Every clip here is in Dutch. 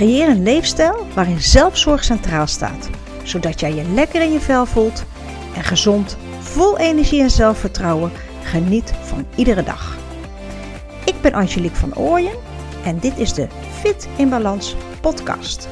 Creëer een leefstijl waarin zelfzorg centraal staat, zodat jij je lekker in je vel voelt en gezond, vol energie en zelfvertrouwen geniet van iedere dag. Ik ben Angelique van Ooyen en dit is de Fit in Balans podcast.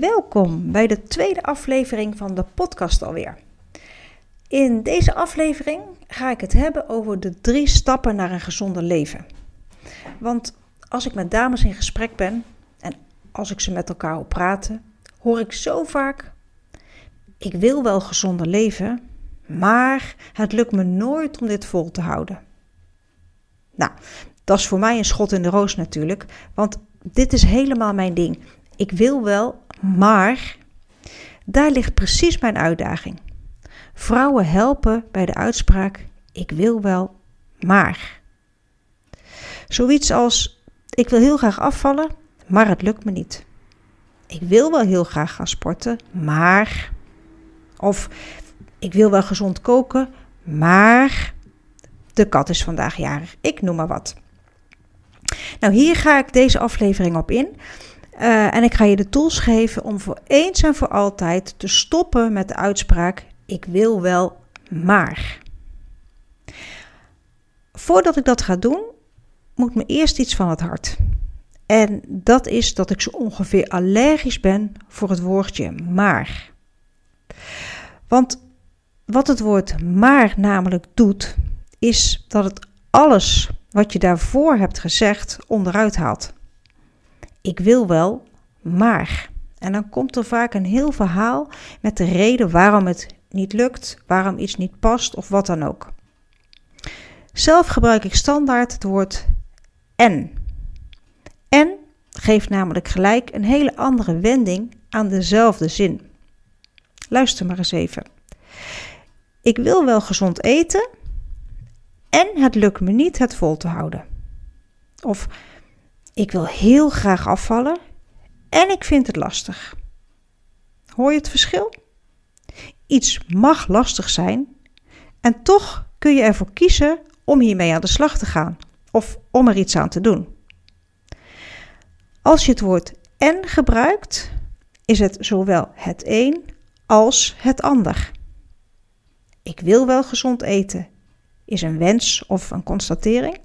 Welkom bij de tweede aflevering van de podcast alweer. In deze aflevering ga ik het hebben over de drie stappen naar een gezonder leven. Want als ik met dames in gesprek ben en als ik ze met elkaar op praten, hoor ik zo vaak: Ik wil wel gezonder leven, maar het lukt me nooit om dit vol te houden. Nou, dat is voor mij een schot in de roos natuurlijk, want dit is helemaal mijn ding. Ik wil wel, maar daar ligt precies mijn uitdaging. Vrouwen helpen bij de uitspraak: ik wil wel, maar. Zoiets als: ik wil heel graag afvallen, maar het lukt me niet. Ik wil wel heel graag gaan sporten, maar. Of ik wil wel gezond koken, maar de kat is vandaag jarig. Ik noem maar wat. Nou, hier ga ik deze aflevering op in. Uh, en ik ga je de tools geven om voor eens en voor altijd te stoppen met de uitspraak: ik wil wel, maar. Voordat ik dat ga doen, moet me eerst iets van het hart. En dat is dat ik zo ongeveer allergisch ben voor het woordje maar. Want wat het woord maar namelijk doet, is dat het alles wat je daarvoor hebt gezegd onderuit haalt. Ik wil wel, maar. En dan komt er vaak een heel verhaal met de reden waarom het niet lukt, waarom iets niet past of wat dan ook. Zelf gebruik ik standaard het woord en. En geeft namelijk gelijk een hele andere wending aan dezelfde zin. Luister maar eens even. Ik wil wel gezond eten en het lukt me niet het vol te houden. Of ik wil heel graag afvallen en ik vind het lastig. Hoor je het verschil? Iets mag lastig zijn en toch kun je ervoor kiezen om hiermee aan de slag te gaan of om er iets aan te doen. Als je het woord en gebruikt, is het zowel het een als het ander. Ik wil wel gezond eten is een wens of een constatering.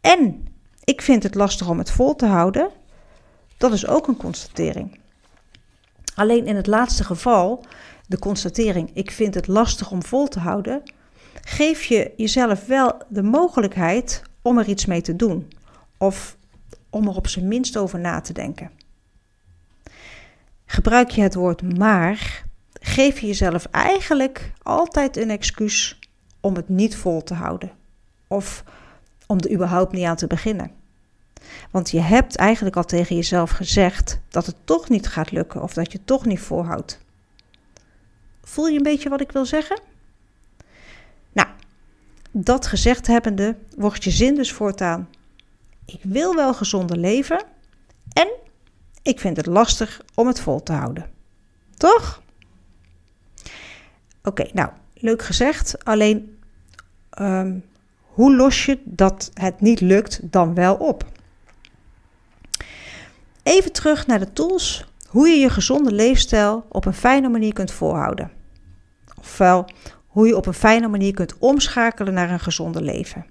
En ik vind het lastig om het vol te houden. Dat is ook een constatering. Alleen in het laatste geval, de constatering ik vind het lastig om vol te houden, geef je jezelf wel de mogelijkheid om er iets mee te doen. Of om er op zijn minst over na te denken. Gebruik je het woord maar, geef je jezelf eigenlijk altijd een excuus om het niet vol te houden. Of om er überhaupt niet aan te beginnen. Want je hebt eigenlijk al tegen jezelf gezegd dat het toch niet gaat lukken of dat je het toch niet volhoudt. Voel je een beetje wat ik wil zeggen? Nou, dat gezegd hebbende wordt je zin dus voortaan. Ik wil wel gezonder leven en ik vind het lastig om het vol te houden. Toch? Oké, nou, leuk gezegd. Alleen um, hoe los je dat het niet lukt dan wel op? Even terug naar de tools hoe je je gezonde leefstijl op een fijne manier kunt volhouden. Ofwel hoe je op een fijne manier kunt omschakelen naar een gezonder leven.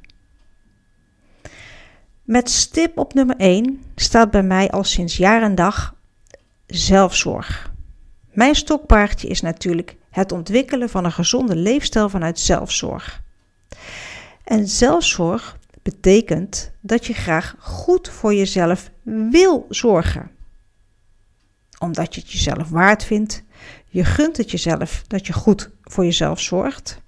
Met stip op nummer 1 staat bij mij al sinds jaar en dag zelfzorg. Mijn stokpaardje is natuurlijk het ontwikkelen van een gezonde leefstijl vanuit zelfzorg. En zelfzorg betekent dat je graag goed voor jezelf wil zorgen. Omdat je het jezelf waard vindt. Je gunt het jezelf dat je goed voor jezelf zorgt.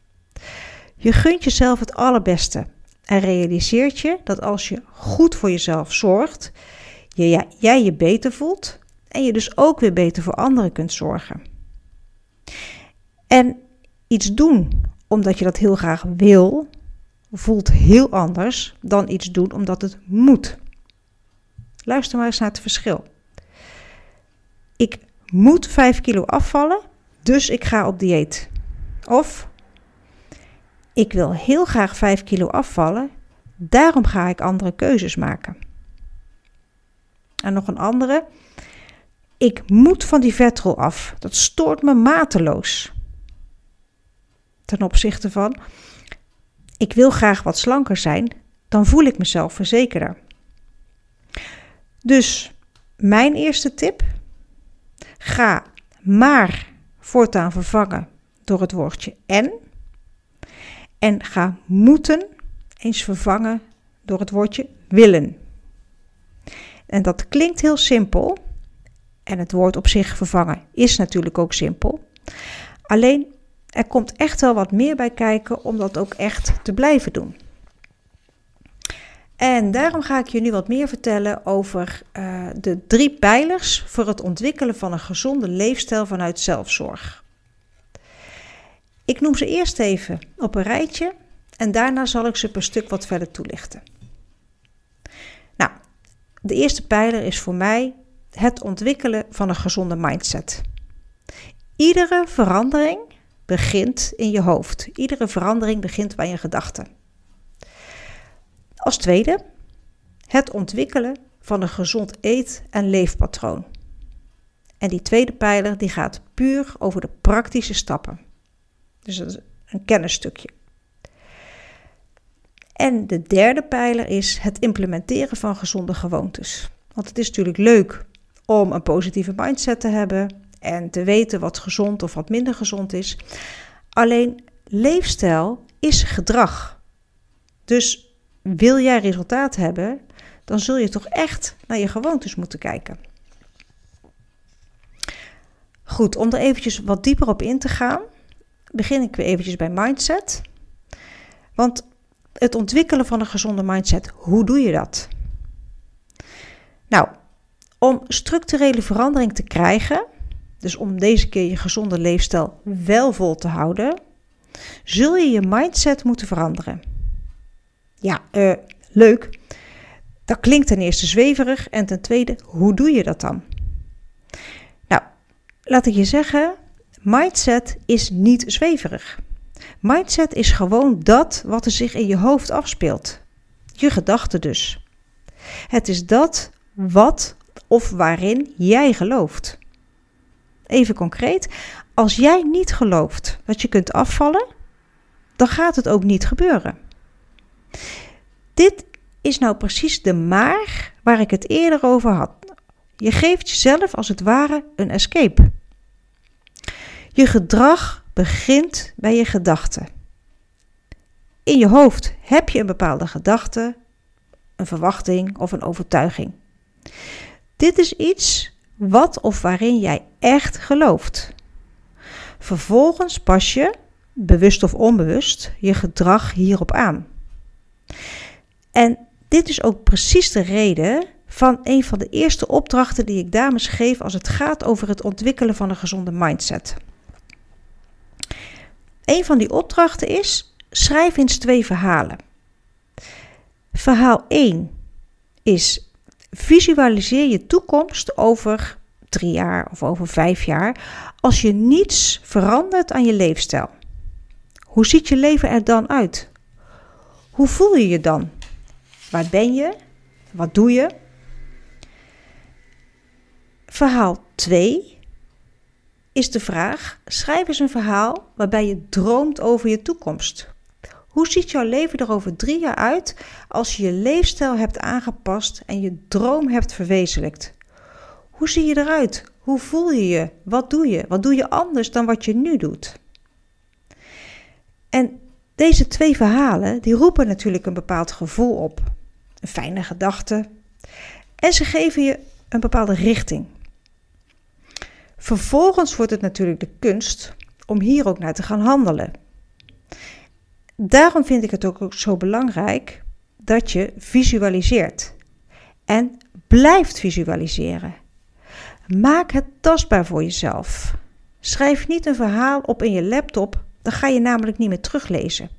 Je gunt jezelf het allerbeste en realiseert je dat als je goed voor jezelf zorgt, je, jij je beter voelt en je dus ook weer beter voor anderen kunt zorgen. En iets doen omdat je dat heel graag wil, voelt heel anders dan iets doen omdat het moet. Luister maar eens naar het verschil. Ik moet 5 kilo afvallen, dus ik ga op dieet. Of ik wil heel graag 5 kilo afvallen, daarom ga ik andere keuzes maken. En nog een andere. Ik moet van die vetrol af. Dat stoort me mateloos. Ten opzichte van, ik wil graag wat slanker zijn, dan voel ik mezelf verzekerder. Dus mijn eerste tip: ga maar voortaan vervangen door het woordje en. En ga moeten eens vervangen door het woordje willen. En dat klinkt heel simpel. En het woord op zich vervangen is natuurlijk ook simpel. Alleen er komt echt wel wat meer bij kijken om dat ook echt te blijven doen. En daarom ga ik je nu wat meer vertellen over uh, de drie pijlers voor het ontwikkelen van een gezonde leefstijl vanuit zelfzorg. Ik noem ze eerst even op een rijtje en daarna zal ik ze per stuk wat verder toelichten. Nou, de eerste pijler is voor mij het ontwikkelen van een gezonde mindset. Iedere verandering begint in je hoofd. Iedere verandering begint bij je gedachten. Als tweede, het ontwikkelen van een gezond eet- en leefpatroon. En die tweede pijler die gaat puur over de praktische stappen. Dus een kennisstukje. En de derde pijler is het implementeren van gezonde gewoontes. Want het is natuurlijk leuk om een positieve mindset te hebben en te weten wat gezond of wat minder gezond is. Alleen leefstijl is gedrag. Dus wil jij resultaat hebben, dan zul je toch echt naar je gewoontes moeten kijken. Goed, om er eventjes wat dieper op in te gaan, begin ik weer eventjes bij mindset. Want het ontwikkelen van een gezonde mindset, hoe doe je dat? Nou, om structurele verandering te krijgen, dus om deze keer je gezonde leefstijl wel vol te houden, zul je je mindset moeten veranderen. Ja, uh, leuk. Dat klinkt ten eerste zweverig en ten tweede, hoe doe je dat dan? Nou, laat ik je zeggen, mindset is niet zweverig. Mindset is gewoon dat wat er zich in je hoofd afspeelt. Je gedachten dus. Het is dat wat of waarin jij gelooft. Even concreet, als jij niet gelooft dat je kunt afvallen, dan gaat het ook niet gebeuren. Dit is nou precies de maar waar ik het eerder over had. Je geeft jezelf als het ware een escape. Je gedrag begint bij je gedachten. In je hoofd heb je een bepaalde gedachte, een verwachting of een overtuiging. Dit is iets wat of waarin jij echt gelooft. Vervolgens pas je, bewust of onbewust, je gedrag hierop aan. En dit is ook precies de reden van een van de eerste opdrachten die ik dames geef als het gaat over het ontwikkelen van een gezonde mindset. Een van die opdrachten is: schrijf eens twee verhalen. Verhaal 1 is: visualiseer je toekomst over drie jaar of over vijf jaar als je niets verandert aan je leefstijl. Hoe ziet je leven er dan uit? Hoe voel je je dan? Waar ben je? Wat doe je? Verhaal 2 is de vraag: schrijf eens een verhaal waarbij je droomt over je toekomst. Hoe ziet jouw leven er over drie jaar uit als je je leefstijl hebt aangepast en je droom hebt verwezenlijkt? Hoe zie je eruit? Hoe voel je je? Wat doe je? Wat doe je anders dan wat je nu doet? En deze twee verhalen die roepen natuurlijk een bepaald gevoel op, een fijne gedachte, en ze geven je een bepaalde richting. Vervolgens wordt het natuurlijk de kunst om hier ook naar te gaan handelen. Daarom vind ik het ook zo belangrijk dat je visualiseert en blijft visualiseren. Maak het tastbaar voor jezelf. Schrijf niet een verhaal op in je laptop, dan ga je namelijk niet meer teruglezen.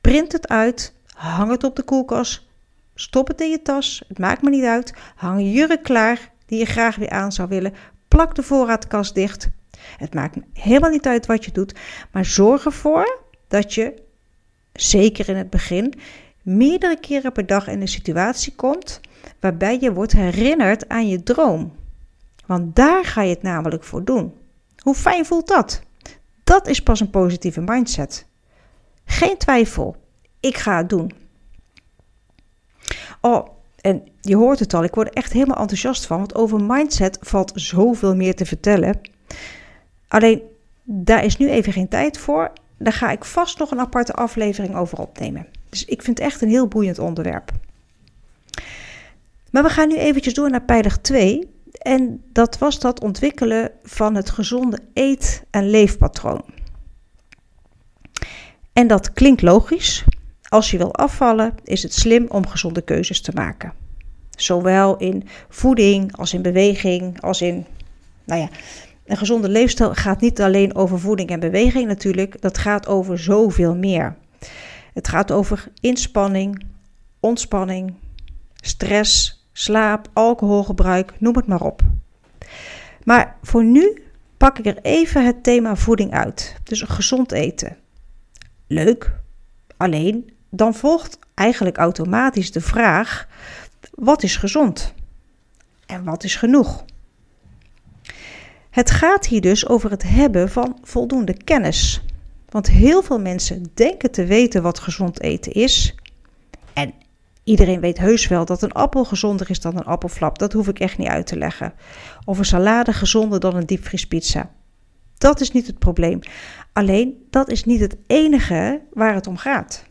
Print het uit, hang het op de koelkast, stop het in je tas, het maakt me niet uit. Hang jurk klaar die je graag weer aan zou willen. Plak de voorraadkast dicht. Het maakt helemaal niet uit wat je doet, maar zorg ervoor dat je, zeker in het begin, meerdere keren per dag in een situatie komt waarbij je wordt herinnerd aan je droom. Want daar ga je het namelijk voor doen. Hoe fijn voelt dat? Dat is pas een positieve mindset. Geen twijfel. Ik ga het doen. Oh, en je hoort het al, ik word er echt helemaal enthousiast van, want over mindset valt zoveel meer te vertellen. Alleen, daar is nu even geen tijd voor. Daar ga ik vast nog een aparte aflevering over opnemen. Dus ik vind het echt een heel boeiend onderwerp. Maar we gaan nu eventjes door naar pijler 2. En dat was dat ontwikkelen van het gezonde eet- en leefpatroon. En dat klinkt logisch. Als je wil afvallen, is het slim om gezonde keuzes te maken. Zowel in voeding als in beweging, als in. Nou ja, een gezonde leefstijl gaat niet alleen over voeding en beweging natuurlijk, dat gaat over zoveel meer. Het gaat over inspanning, ontspanning, stress, slaap, alcoholgebruik, noem het maar op. Maar voor nu pak ik er even het thema voeding uit. Dus gezond eten. Leuk. Alleen dan volgt eigenlijk automatisch de vraag: wat is gezond? En wat is genoeg? Het gaat hier dus over het hebben van voldoende kennis. Want heel veel mensen denken te weten wat gezond eten is. En iedereen weet heus wel dat een appel gezonder is dan een appelflap. Dat hoef ik echt niet uit te leggen. Of een salade gezonder dan een diepvriespizza. Dat is niet het probleem. Alleen dat is niet het enige waar het om gaat.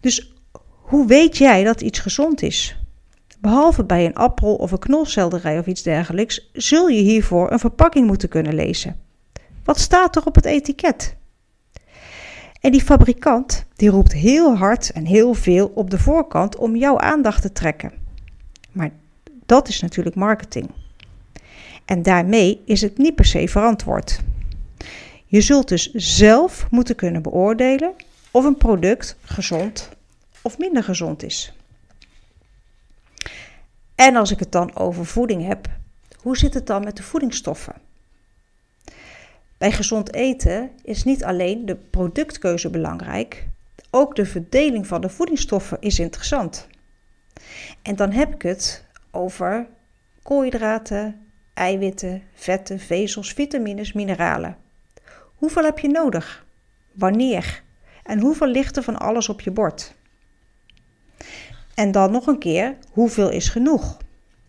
Dus hoe weet jij dat iets gezond is? Behalve bij een appel of een knolselderij of iets dergelijks, zul je hiervoor een verpakking moeten kunnen lezen. Wat staat er op het etiket? En die fabrikant die roept heel hard en heel veel op de voorkant om jouw aandacht te trekken. Maar dat is natuurlijk marketing. En daarmee is het niet per se verantwoord. Je zult dus zelf moeten kunnen beoordelen of een product gezond of minder gezond is. En als ik het dan over voeding heb, hoe zit het dan met de voedingsstoffen? Bij gezond eten is niet alleen de productkeuze belangrijk, ook de verdeling van de voedingsstoffen is interessant. En dan heb ik het over koolhydraten, eiwitten, vetten, vezels, vitamines, mineralen. Hoeveel heb je nodig? Wanneer? En hoeveel ligt er van alles op je bord? En dan nog een keer, hoeveel is genoeg?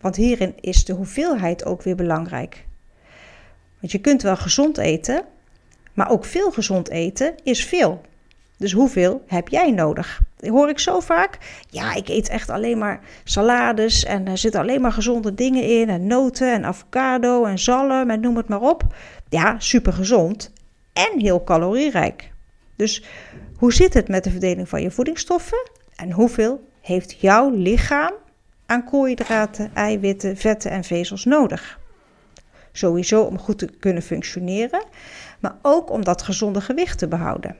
Want hierin is de hoeveelheid ook weer belangrijk. Want je kunt wel gezond eten, maar ook veel gezond eten is veel. Dus hoeveel heb jij nodig? hoor ik zo vaak. Ja, ik eet echt alleen maar salades en er zitten alleen maar gezonde dingen in. En noten en avocado en zalm en noem het maar op. Ja, super gezond en heel calorierijk. Dus hoe zit het met de verdeling van je voedingsstoffen? En hoeveel heeft jouw lichaam aan koolhydraten, eiwitten, vetten en vezels nodig? Sowieso om goed te kunnen functioneren, maar ook om dat gezonde gewicht te behouden.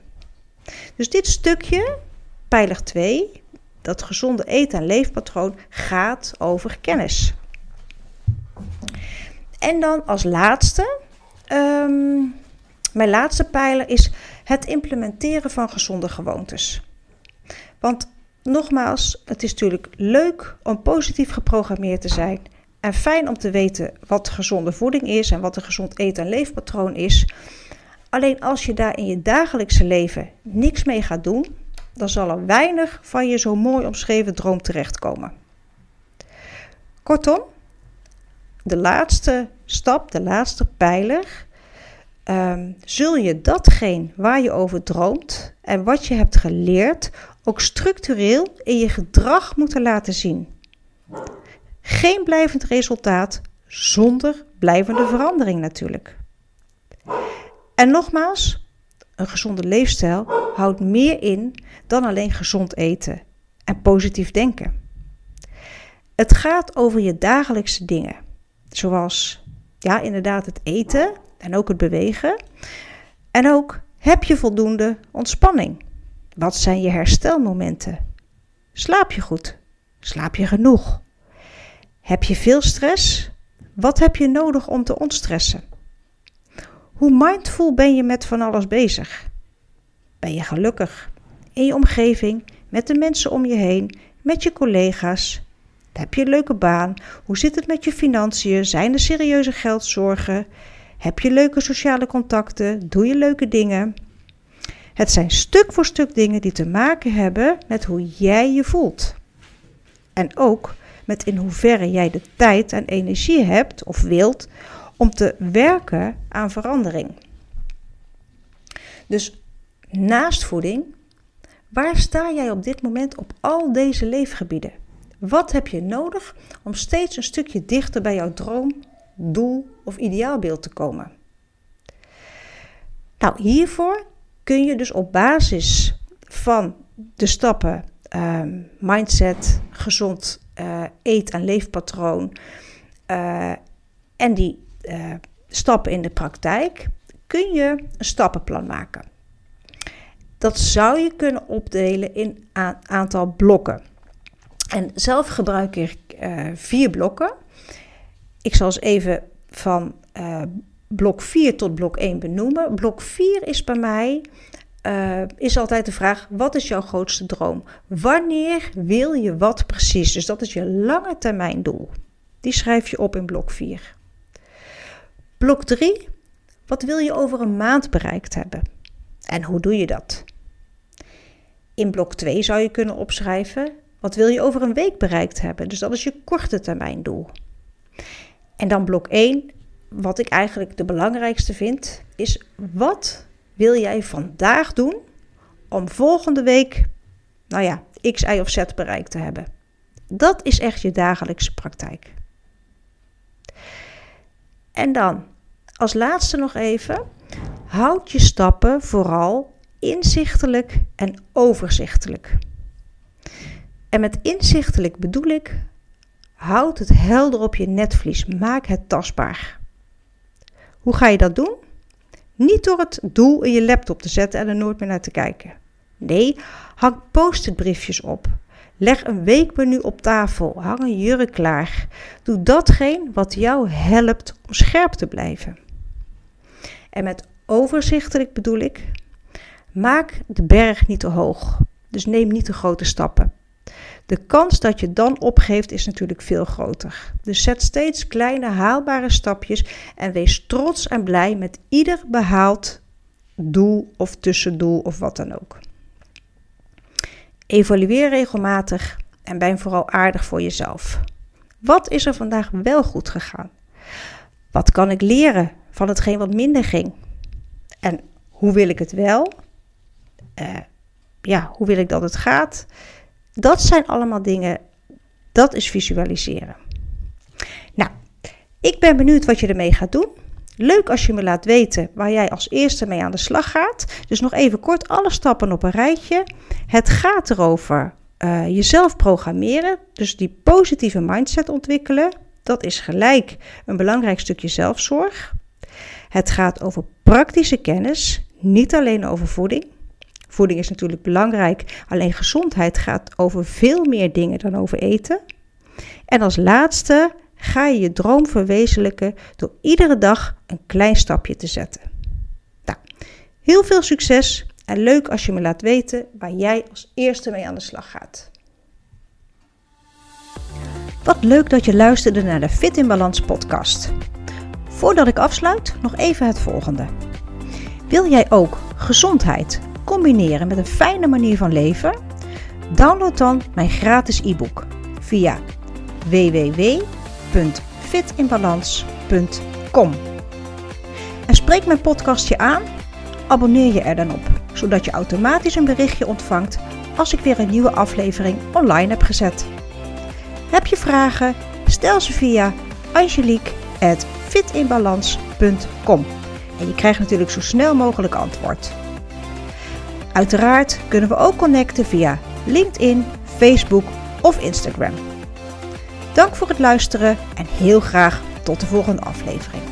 Dus dit stukje, pijler 2, dat gezonde eten- en leefpatroon, gaat over kennis. En dan als laatste, ehm, mijn laatste pijler is het implementeren van gezonde gewoontes. Want nogmaals, het is natuurlijk leuk om positief geprogrammeerd te zijn. En fijn om te weten wat gezonde voeding is en wat een gezond eten- en leefpatroon is. Alleen als je daar in je dagelijkse leven niks mee gaat doen, dan zal er weinig van je zo mooi omschreven droom terechtkomen. Kortom, de laatste stap, de laatste pijler, um, zul je datgene waar je over droomt en wat je hebt geleerd ook structureel in je gedrag moeten laten zien. Geen blijvend resultaat zonder blijvende verandering natuurlijk. En nogmaals, een gezonde leefstijl houdt meer in dan alleen gezond eten en positief denken. Het gaat over je dagelijkse dingen, zoals ja, inderdaad het eten en ook het bewegen. En ook heb je voldoende ontspanning? Wat zijn je herstelmomenten? Slaap je goed? Slaap je genoeg? Heb je veel stress? Wat heb je nodig om te ontstressen? Hoe mindful ben je met van alles bezig? Ben je gelukkig? In je omgeving, met de mensen om je heen, met je collega's? Heb je een leuke baan? Hoe zit het met je financiën? Zijn er serieuze geldzorgen? Heb je leuke sociale contacten? Doe je leuke dingen? Het zijn stuk voor stuk dingen die te maken hebben met hoe jij je voelt. En ook met in hoeverre jij de tijd en energie hebt of wilt om te werken aan verandering. Dus naast voeding, waar sta jij op dit moment op al deze leefgebieden? Wat heb je nodig om steeds een stukje dichter bij jouw droom, doel of ideaalbeeld te komen? Nou, hiervoor kun je dus op basis van de stappen um, mindset, gezond uh, eet- en leefpatroon uh, en die uh, stappen in de praktijk, kun je een stappenplan maken. Dat zou je kunnen opdelen in een aantal blokken. En zelf gebruik ik vier blokken. Ik zal eens even van blok 4 tot blok 1 benoemen. Blok 4 is bij mij uh, is altijd de vraag: wat is jouw grootste droom? Wanneer wil je wat precies? Dus dat is je lange termijn doel. Die schrijf je op in blok 4. Blok 3. Wat wil je over een maand bereikt hebben? En hoe doe je dat? In blok 2 zou je kunnen opschrijven: wat wil je over een week bereikt hebben? Dus dat is je korte termijn doel. En dan blok 1, wat ik eigenlijk de belangrijkste vind, is wat wil jij vandaag doen om volgende week, nou ja, X, Y of Z bereikt te hebben? Dat is echt je dagelijkse praktijk. En dan, als laatste nog even, houd je stappen vooral inzichtelijk en overzichtelijk. En met inzichtelijk bedoel ik, houd het helder op je netvlies, maak het tastbaar. Hoe ga je dat doen? Niet door het doel in je laptop te zetten en er nooit meer naar te kijken. Nee, hang post-it briefjes op. Leg een weekmenu op tafel. Hang een jurk klaar. Doe datgene wat jou helpt om scherp te blijven. En met overzichtelijk bedoel ik, maak de berg niet te hoog. Dus neem niet te grote stappen. De kans dat je dan opgeeft is natuurlijk veel groter. Dus zet steeds kleine haalbare stapjes en wees trots en blij met ieder behaald doel of tussendoel of wat dan ook. Evalueer regelmatig en ben vooral aardig voor jezelf. Wat is er vandaag wel goed gegaan? Wat kan ik leren van hetgeen wat minder ging? En hoe wil ik het wel? Uh, ja, hoe wil ik dat het gaat? Dat zijn allemaal dingen, dat is visualiseren. Nou, ik ben benieuwd wat je ermee gaat doen. Leuk als je me laat weten waar jij als eerste mee aan de slag gaat. Dus nog even kort alle stappen op een rijtje. Het gaat erover uh, jezelf programmeren, dus die positieve mindset ontwikkelen. Dat is gelijk een belangrijk stukje zelfzorg. Het gaat over praktische kennis, niet alleen over voeding. Voeding is natuurlijk belangrijk, alleen gezondheid gaat over veel meer dingen dan over eten. En als laatste ga je je droom verwezenlijken door iedere dag een klein stapje te zetten. Nou, heel veel succes en leuk als je me laat weten waar jij als eerste mee aan de slag gaat. Wat leuk dat je luisterde naar de Fit in Balans podcast. Voordat ik afsluit, nog even het volgende. Wil jij ook gezondheid, combineren met een fijne manier van leven? Download dan mijn gratis e-book via www.fitinbalans.com. En spreek mijn podcastje aan, abonneer je er dan op, zodat je automatisch een berichtje ontvangt als ik weer een nieuwe aflevering online heb gezet. Heb je vragen? Stel ze via angelique.fitinbalans.com. En je krijgt natuurlijk zo snel mogelijk antwoord. Uiteraard kunnen we ook connecten via LinkedIn, Facebook of Instagram. Dank voor het luisteren en heel graag tot de volgende aflevering.